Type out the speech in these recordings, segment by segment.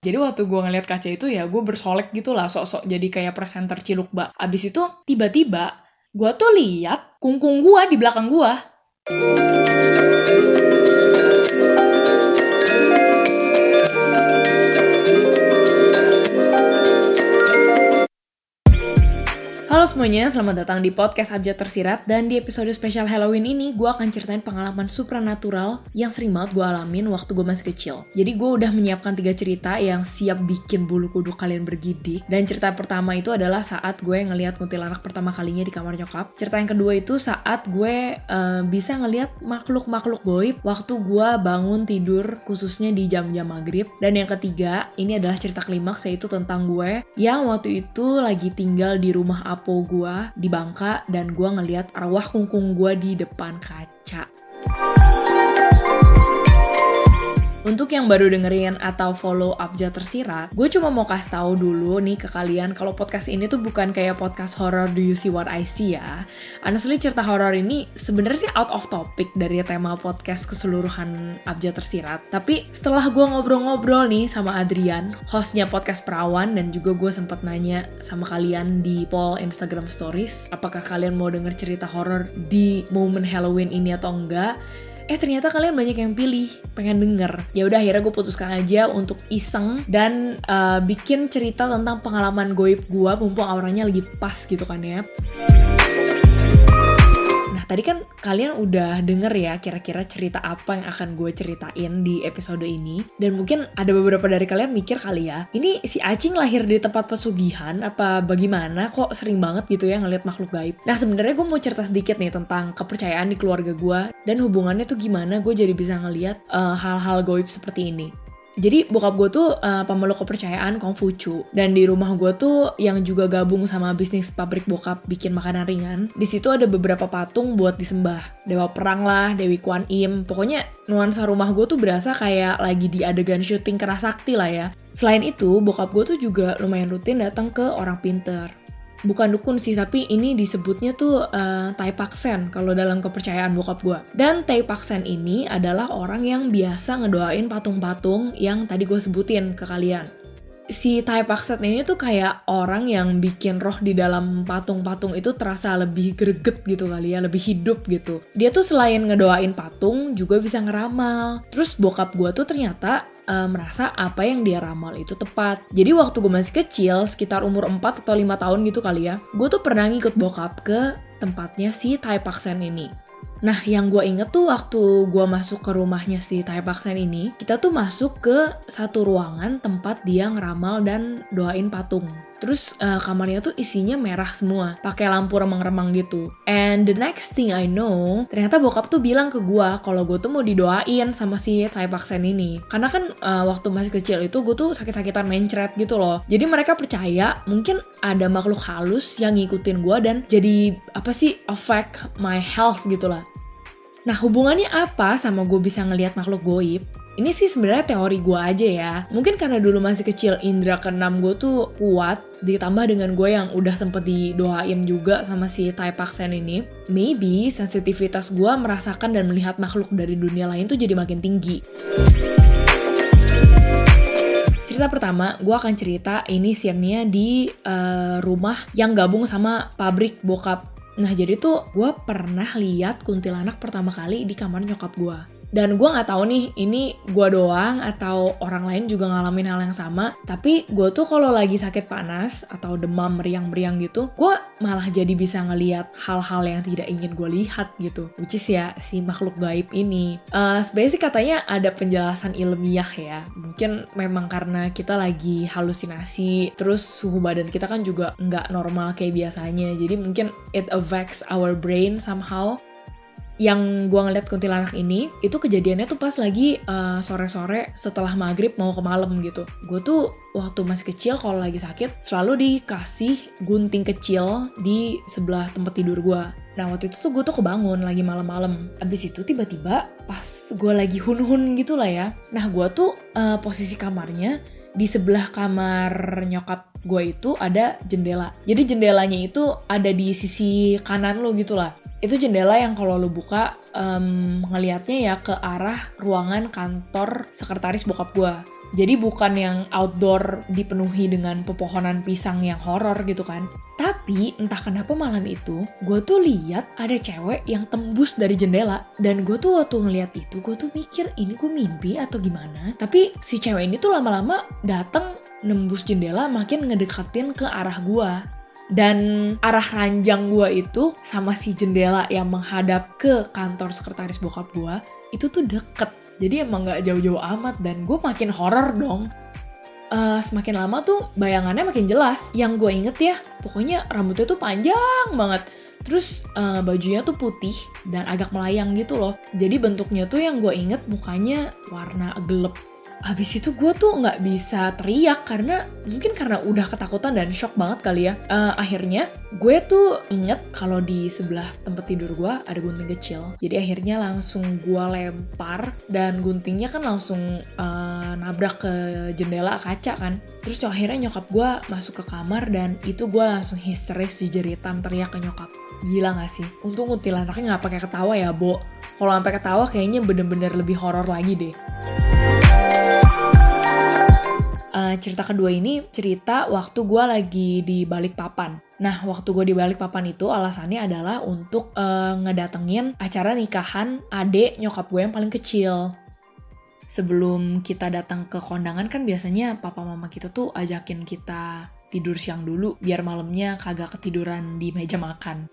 Jadi waktu gue ngeliat kaca itu ya gue bersolek gitu lah sok-sok jadi kayak presenter ciluk bak. Abis itu tiba-tiba gue tuh lihat kungkung gue di belakang gue. Halo semuanya, selamat datang di podcast Abjad Tersirat. Dan di episode spesial Halloween ini Gue akan ceritain pengalaman supranatural Yang sering banget gue alamin waktu gue masih kecil. Jadi gue udah menyiapkan tiga cerita Yang siap bikin bulu kuduk kalian bergidik. Dan cerita pertama itu adalah saat gue ngelihat kuntilanak pertama kalinya di kamar nyokap. Cerita yang kedua itu saat gue uh, bisa ngelihat makhluk-makhluk goib Waktu gue bangun tidur khususnya di jam-jam maghrib. Dan yang ketiga, ini adalah cerita klimaks yaitu tentang gue Yang waktu itu lagi tinggal di rumah apa apo gue di Bangka dan gue ngeliat arwah kungkung gue di depan kaca. Untuk yang baru dengerin atau follow Abjad Tersirat, gue cuma mau kasih tahu dulu nih ke kalian kalau podcast ini tuh bukan kayak podcast horror Do You See What I See ya. Honestly cerita horror ini sebenarnya sih out of topic dari tema podcast keseluruhan Abjad Tersirat. Tapi setelah gue ngobrol-ngobrol nih sama Adrian, hostnya podcast Perawan dan juga gue sempat nanya sama kalian di poll Instagram Stories, apakah kalian mau denger cerita horror di momen Halloween ini atau enggak? Eh ternyata kalian banyak yang pilih pengen denger. Ya udah akhirnya gue putuskan aja untuk iseng dan uh, bikin cerita tentang pengalaman goib gue mumpung auranya lagi pas gitu kan ya tadi kan kalian udah denger ya kira-kira cerita apa yang akan gue ceritain di episode ini. Dan mungkin ada beberapa dari kalian mikir kali ya, ini si Acing lahir di tempat pesugihan apa bagaimana kok sering banget gitu ya ngeliat makhluk gaib. Nah sebenarnya gue mau cerita sedikit nih tentang kepercayaan di keluarga gue dan hubungannya tuh gimana gue jadi bisa ngeliat uh, hal-hal goib seperti ini. Jadi bokap gue tuh uh, pemeluk kepercayaan Kongfucu dan di rumah gue tuh yang juga gabung sama bisnis pabrik bokap bikin makanan ringan. Di situ ada beberapa patung buat disembah. Dewa perang lah, Dewi Kuan Im. Pokoknya nuansa rumah gue tuh berasa kayak lagi di adegan syuting kerasakti lah ya. Selain itu, bokap gue tuh juga lumayan rutin datang ke orang pinter bukan dukun sih tapi ini disebutnya tuh uh, Tai Paksen kalau dalam kepercayaan bokap gue dan Tai Paksen ini adalah orang yang biasa ngedoain patung-patung yang tadi gue sebutin ke kalian si Tai Paksen ini tuh kayak orang yang bikin roh di dalam patung-patung itu terasa lebih greget gitu kali ya, lebih hidup gitu. Dia tuh selain ngedoain patung juga bisa ngeramal. Terus bokap gue tuh ternyata uh, merasa apa yang dia ramal itu tepat. Jadi waktu gue masih kecil, sekitar umur 4 atau 5 tahun gitu kali ya, gue tuh pernah ngikut bokap ke tempatnya si Tai Paksen ini. Nah, yang gue inget tuh waktu gue masuk ke rumahnya si Tai Paksen ini, kita tuh masuk ke satu ruangan tempat dia ngeramal dan doain patung. Terus uh, kamarnya tuh isinya merah semua, pakai lampu remang-remang gitu. And the next thing I know, ternyata bokap tuh bilang ke gue kalau gue tuh mau didoain sama si Tai Paksen ini. Karena kan uh, waktu masih kecil itu gue tuh sakit-sakitan mencret gitu loh. Jadi mereka percaya mungkin ada makhluk halus yang ngikutin gue dan jadi apa sih affect my health gitu lah. Nah hubungannya apa sama gue bisa ngelihat makhluk goib? Ini sih sebenarnya teori gue aja ya. Mungkin karena dulu masih kecil indra keenam gue tuh kuat, ditambah dengan gue yang udah sempet didoain juga sama si Tai Paksen ini. Maybe sensitivitas gue merasakan dan melihat makhluk dari dunia lain tuh jadi makin tinggi. Cerita pertama, gue akan cerita ini scene-nya di uh, rumah yang gabung sama pabrik bokap. Nah jadi tuh gue pernah lihat kuntilanak pertama kali di kamar nyokap gue dan gue nggak tahu nih ini gue doang atau orang lain juga ngalamin hal yang sama. Tapi gue tuh kalau lagi sakit panas atau demam meriang-meriang gitu gue malah jadi bisa ngeliat hal-hal yang tidak ingin gue lihat gitu. Which is ya si makhluk gaib ini. Uh, sebenarnya sih katanya ada penjelasan ilmiah ya. Mungkin memang karena kita lagi halusinasi terus suhu badan kita kan juga nggak normal kayak biasanya. Jadi mungkin it affects our brain somehow yang gue ngeliat kuntilanak ini itu kejadiannya tuh pas lagi sore sore-sore setelah maghrib mau ke malam gitu. Gue tuh waktu masih kecil kalau lagi sakit selalu dikasih gunting kecil di sebelah tempat tidur gue nah waktu itu tuh gue tuh kebangun lagi malam-malam. Abis itu tiba-tiba pas gue lagi hun-hun gitu lah ya nah gue tuh uh, posisi kamarnya di sebelah kamar nyokap gue itu ada jendela. Jadi jendelanya itu ada di sisi kanan lo gitu lah itu jendela yang kalau lu buka um, ngelihatnya ya ke arah ruangan kantor sekretaris bokap gue Jadi bukan yang outdoor dipenuhi dengan pepohonan pisang yang horor gitu kan. Tapi entah kenapa malam itu gue tuh lihat ada cewek yang tembus dari jendela dan gue tuh waktu ngeliat itu gue tuh mikir ini gue mimpi atau gimana. Tapi si cewek ini tuh lama-lama datang nembus jendela makin ngedekatin ke arah gue dan arah ranjang gue itu sama si jendela yang menghadap ke kantor sekretaris bokap gue itu tuh deket jadi emang gak jauh-jauh amat dan gue makin horror dong uh, semakin lama tuh bayangannya makin jelas. Yang gue inget ya, pokoknya rambutnya tuh panjang banget. Terus uh, bajunya tuh putih dan agak melayang gitu loh. Jadi bentuknya tuh yang gue inget mukanya warna gelap Habis itu gue tuh nggak bisa teriak karena mungkin karena udah ketakutan dan shock banget kali ya. Uh, akhirnya gue tuh inget kalau di sebelah tempat tidur gue ada gunting kecil. Jadi akhirnya langsung gue lempar dan guntingnya kan langsung uh, nabrak ke jendela kaca kan. Terus akhirnya nyokap gue masuk ke kamar dan itu gue langsung histeris dijeritan teriak ke nyokap. Gila gak sih? Untung kuntilanaknya nggak pakai ketawa ya, Bo. Kalau sampai ketawa kayaknya bener-bener lebih horor lagi deh uh, cerita kedua ini cerita waktu gue lagi di balik papan. Nah, waktu gue di balik papan itu alasannya adalah untuk uh, ngedatengin acara nikahan adik nyokap gue yang paling kecil. Sebelum kita datang ke kondangan kan biasanya papa mama kita tuh ajakin kita tidur siang dulu biar malamnya kagak ketiduran di meja makan.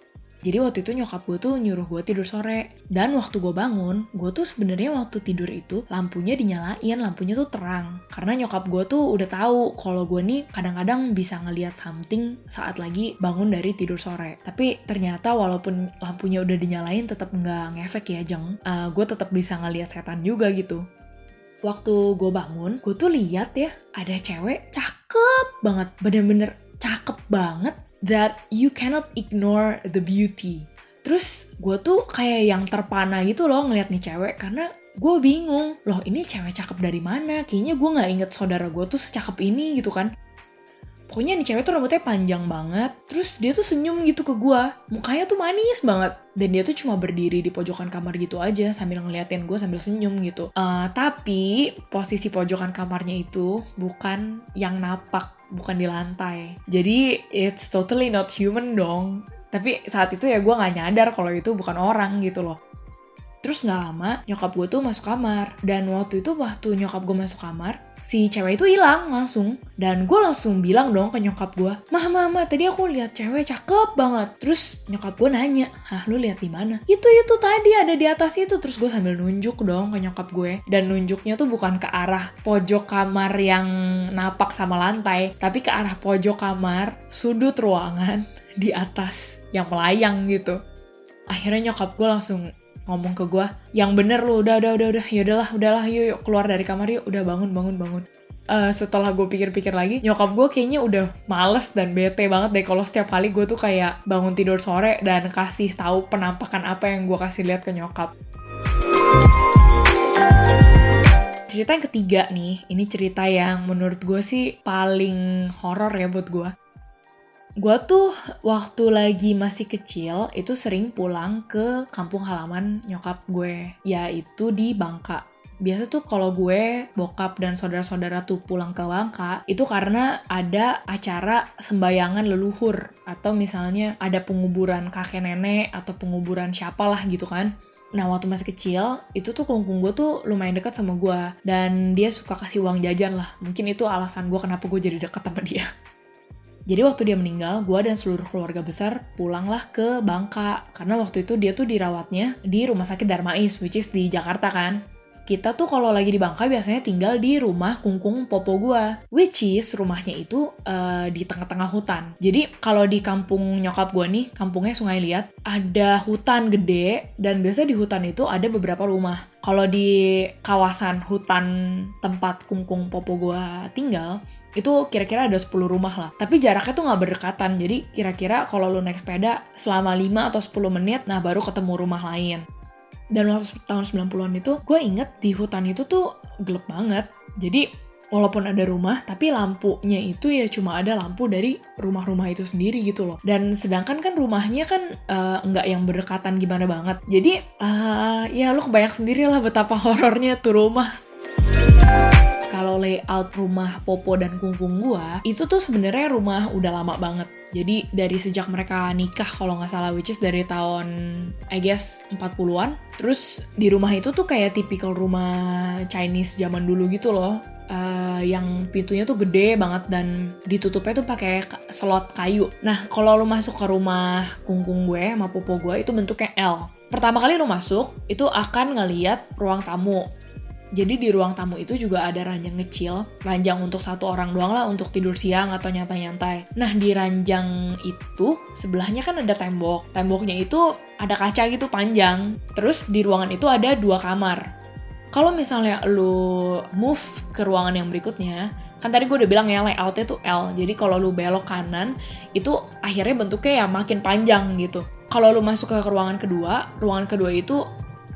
Jadi waktu itu nyokap gue tuh nyuruh gue tidur sore. Dan waktu gue bangun, gue tuh sebenarnya waktu tidur itu lampunya dinyalain, lampunya tuh terang. Karena nyokap gue tuh udah tahu kalau gue nih kadang-kadang bisa ngeliat something saat lagi bangun dari tidur sore. Tapi ternyata walaupun lampunya udah dinyalain tetap nggak ngefek ya jeng. Uh, gue tetap bisa ngeliat setan juga gitu. Waktu gue bangun, gue tuh lihat ya ada cewek cakep banget, bener-bener cakep banget that you cannot ignore the beauty. Terus gue tuh kayak yang terpana gitu loh ngeliat nih cewek karena gue bingung loh ini cewek cakep dari mana kayaknya gue nggak inget saudara gue tuh secakep ini gitu kan pokoknya nih cewek tuh rambutnya panjang banget terus dia tuh senyum gitu ke gue mukanya tuh manis banget dan dia tuh cuma berdiri di pojokan kamar gitu aja sambil ngeliatin gue sambil senyum gitu uh, tapi posisi pojokan kamarnya itu bukan yang napak bukan di lantai. Jadi it's totally not human dong. Tapi saat itu ya gue gak nyadar kalau itu bukan orang gitu loh. Terus gak lama nyokap gue tuh masuk kamar. Dan waktu itu waktu nyokap gue masuk kamar, si cewek itu hilang langsung. Dan gue langsung bilang dong ke nyokap gue mah mama tadi aku lihat cewek cakep banget. Terus nyokap gue nanya hah lu lihat di mana? Itu itu tadi ada di atas itu. Terus gue sambil nunjuk dong ke nyokap gue. Dan nunjuknya tuh bukan ke arah pojok kamar yang napak sama lantai tapi ke arah pojok kamar sudut ruangan di atas yang melayang gitu. Akhirnya nyokap gue langsung ngomong ke gue yang bener lu udah udah udah udah ya udahlah udahlah yuk yuk keluar dari kamar yuk udah bangun bangun bangun. Uh, setelah gue pikir-pikir lagi nyokap gue kayaknya udah males dan bete banget deh kalau setiap kali gue tuh kayak bangun tidur sore dan kasih tahu penampakan apa yang gue kasih lihat ke nyokap. Cerita yang ketiga nih ini cerita yang menurut gue sih paling horor ya buat gue gue tuh waktu lagi masih kecil itu sering pulang ke kampung halaman nyokap gue, yaitu di Bangka. Biasa tuh kalau gue, bokap dan saudara-saudara tuh pulang ke Bangka, itu karena ada acara sembayangan leluhur atau misalnya ada penguburan kakek nenek atau penguburan siapa lah gitu kan. Nah waktu masih kecil itu tuh kungkung gue tuh lumayan dekat sama gue dan dia suka kasih uang jajan lah. Mungkin itu alasan gue kenapa gue jadi dekat sama dia. Jadi waktu dia meninggal, gue dan seluruh keluarga besar pulanglah ke Bangka. Karena waktu itu dia tuh dirawatnya di rumah sakit Darmais, which is di Jakarta kan. Kita tuh kalau lagi di Bangka biasanya tinggal di rumah kungkung popo gue. Which is rumahnya itu uh, di tengah-tengah hutan. Jadi kalau di kampung nyokap gue nih, kampungnya Sungai Liat, ada hutan gede dan biasa di hutan itu ada beberapa rumah. Kalau di kawasan hutan tempat kungkung popo gue tinggal, itu kira-kira ada 10 rumah lah. Tapi jaraknya tuh nggak berdekatan, jadi kira-kira kalau lu naik sepeda selama 5 atau 10 menit, nah baru ketemu rumah lain. Dan waktu tahun 90-an itu, gue inget di hutan itu tuh gelap banget. Jadi walaupun ada rumah, tapi lampunya itu ya cuma ada lampu dari rumah-rumah itu sendiri gitu loh. Dan sedangkan kan rumahnya kan uh, nggak yang berdekatan gimana banget. Jadi uh, ya lu kebanyak sendiri lah betapa horornya tuh rumah layout rumah Popo dan Kungkung gua, itu tuh sebenarnya rumah udah lama banget. Jadi dari sejak mereka nikah kalau nggak salah, which is dari tahun I guess 40-an. Terus di rumah itu tuh kayak tipikal rumah Chinese zaman dulu gitu loh uh, yang pintunya tuh gede banget dan ditutupnya tuh pakai slot kayu. Nah, kalau lo masuk ke rumah kungkung gue sama popo gue itu bentuknya L. Pertama kali lo masuk, itu akan ngeliat ruang tamu. Jadi di ruang tamu itu juga ada ranjang kecil, ranjang untuk satu orang doang lah untuk tidur siang atau nyantai-nyantai. Nah di ranjang itu sebelahnya kan ada tembok, temboknya itu ada kaca gitu panjang. Terus di ruangan itu ada dua kamar kalau misalnya lu move ke ruangan yang berikutnya, kan tadi gue udah bilang ya layoutnya tuh L, jadi kalau lu belok kanan, itu akhirnya bentuknya ya makin panjang gitu. Kalau lu masuk ke ruangan kedua, ruangan kedua itu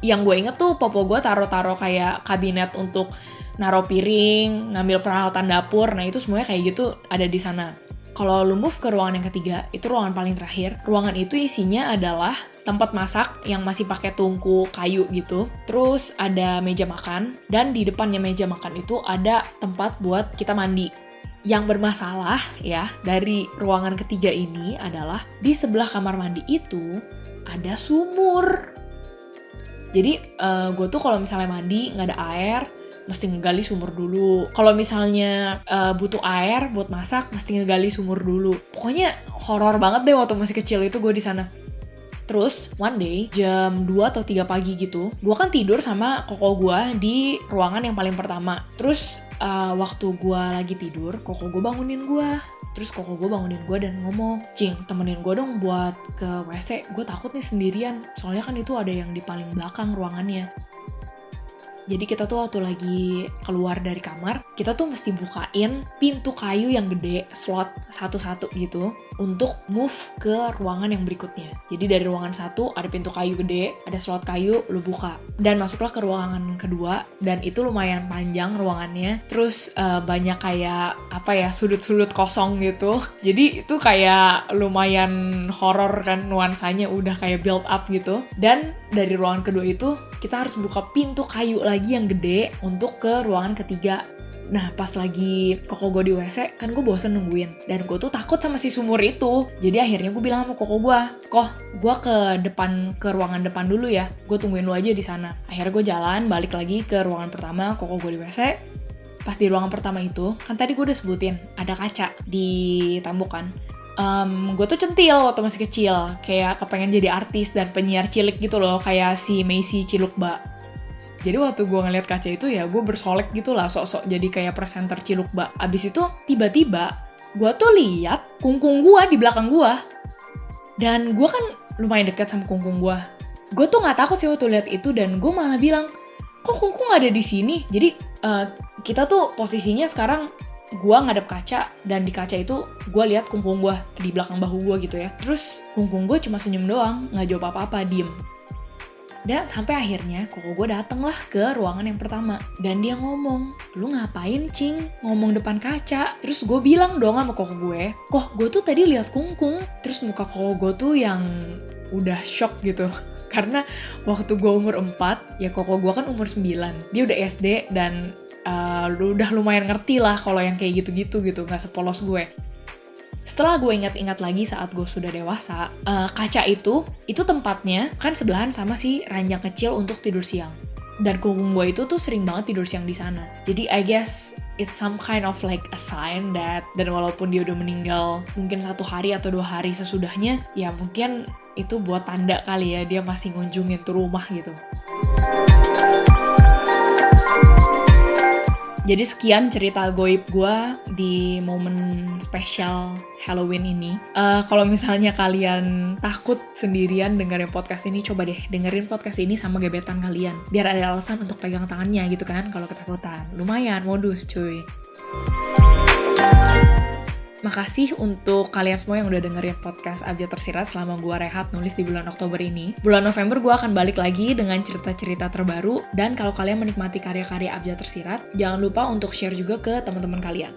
yang gue inget tuh popo gue taruh-taruh kayak kabinet untuk naruh piring, ngambil peralatan dapur, nah itu semuanya kayak gitu ada di sana. Kalau lu move ke ruangan yang ketiga, itu ruangan paling terakhir. Ruangan itu isinya adalah tempat masak yang masih pakai tungku kayu gitu. Terus ada meja makan dan di depannya meja makan itu ada tempat buat kita mandi. Yang bermasalah ya dari ruangan ketiga ini adalah di sebelah kamar mandi itu ada sumur. Jadi uh, gue tuh kalau misalnya mandi nggak ada air, mesti ngegali sumur dulu. Kalau misalnya uh, butuh air buat masak, mesti ngegali sumur dulu. Pokoknya horor banget deh waktu masih kecil itu gue di sana. Terus one day jam 2 atau 3 pagi gitu, gue kan tidur sama koko gue di ruangan yang paling pertama. Terus uh, waktu gue lagi tidur, koko gue bangunin gue. Terus koko gue bangunin gue dan ngomong, Cing, temenin gue dong buat ke WC. Gue takut nih sendirian, soalnya kan itu ada yang di paling belakang ruangannya. Jadi kita tuh waktu lagi keluar dari kamar, kita tuh mesti bukain pintu kayu yang gede, slot satu-satu gitu, untuk move ke ruangan yang berikutnya. Jadi dari ruangan satu ada pintu kayu gede, ada slot kayu, lu buka. Dan masuklah ke ruangan kedua, dan itu lumayan panjang ruangannya. Terus uh, banyak kayak, apa ya, sudut-sudut kosong gitu. Jadi itu kayak lumayan horror kan nuansanya udah kayak build up gitu. Dan dari ruangan kedua itu, kita harus buka pintu kayu lagi yang gede untuk ke ruangan ketiga. Nah pas lagi koko gue di WC kan gue bosen nungguin dan gue tuh takut sama si sumur itu. Jadi akhirnya gue bilang sama koko gue, kok gue ke depan ke ruangan depan dulu ya. Gue tungguin lu aja di sana. Akhirnya gue jalan balik lagi ke ruangan pertama koko gue di WC. Pas di ruangan pertama itu kan tadi gue udah sebutin ada kaca di tembok kan. Um, gue tuh centil waktu masih kecil kayak kepengen jadi artis dan penyiar cilik gitu loh kayak si Macy Cilukba jadi waktu gue ngeliat kaca itu ya gue bersolek gitu lah sok-sok jadi kayak presenter Cilukba. Abis itu tiba-tiba gue tuh lihat kungkung gue di belakang gue. Dan gue kan lumayan dekat sama kungkung gue. Gue tuh nggak takut sih waktu lihat itu dan gue malah bilang, kok kungkung ada di sini? Jadi uh, kita tuh posisinya sekarang gue ngadep kaca dan di kaca itu gue lihat kungkung gue di belakang bahu gue gitu ya. Terus kungkung gue cuma senyum doang, nggak jawab apa-apa, diem. Dan sampai akhirnya koko gue dateng lah ke ruangan yang pertama. Dan dia ngomong, lu ngapain cing ngomong depan kaca? Terus gue bilang dong sama koko gue, kok gue tuh tadi lihat kungkung. Terus muka koko gue tuh yang udah shock gitu. Karena waktu gue umur 4, ya koko gue kan umur 9. Dia udah SD dan uh, udah lumayan ngerti lah kalau yang kayak gitu-gitu gitu, gak sepolos gue setelah gue ingat-ingat lagi saat gue sudah dewasa, uh, kaca itu, itu tempatnya kan sebelahan sama si ranjang kecil untuk tidur siang. Dan kungkung gue itu tuh sering banget tidur siang di sana. Jadi I guess it's some kind of like a sign that dan walaupun dia udah meninggal mungkin satu hari atau dua hari sesudahnya, ya mungkin itu buat tanda kali ya dia masih ngunjungin tuh rumah gitu. Jadi sekian cerita goib gue di momen spesial Halloween ini. Uh, kalau misalnya kalian takut sendirian dengerin podcast ini, coba deh dengerin podcast ini sama gebetan kalian. Biar ada alasan untuk pegang tangannya gitu kan kalau ketakutan. Lumayan modus cuy. Makasih untuk kalian semua yang udah dengerin podcast Abjad Tersirat selama gue rehat nulis di bulan Oktober ini. Bulan November gue akan balik lagi dengan cerita-cerita terbaru. Dan kalau kalian menikmati karya-karya Abjad Tersirat, jangan lupa untuk share juga ke teman-teman kalian.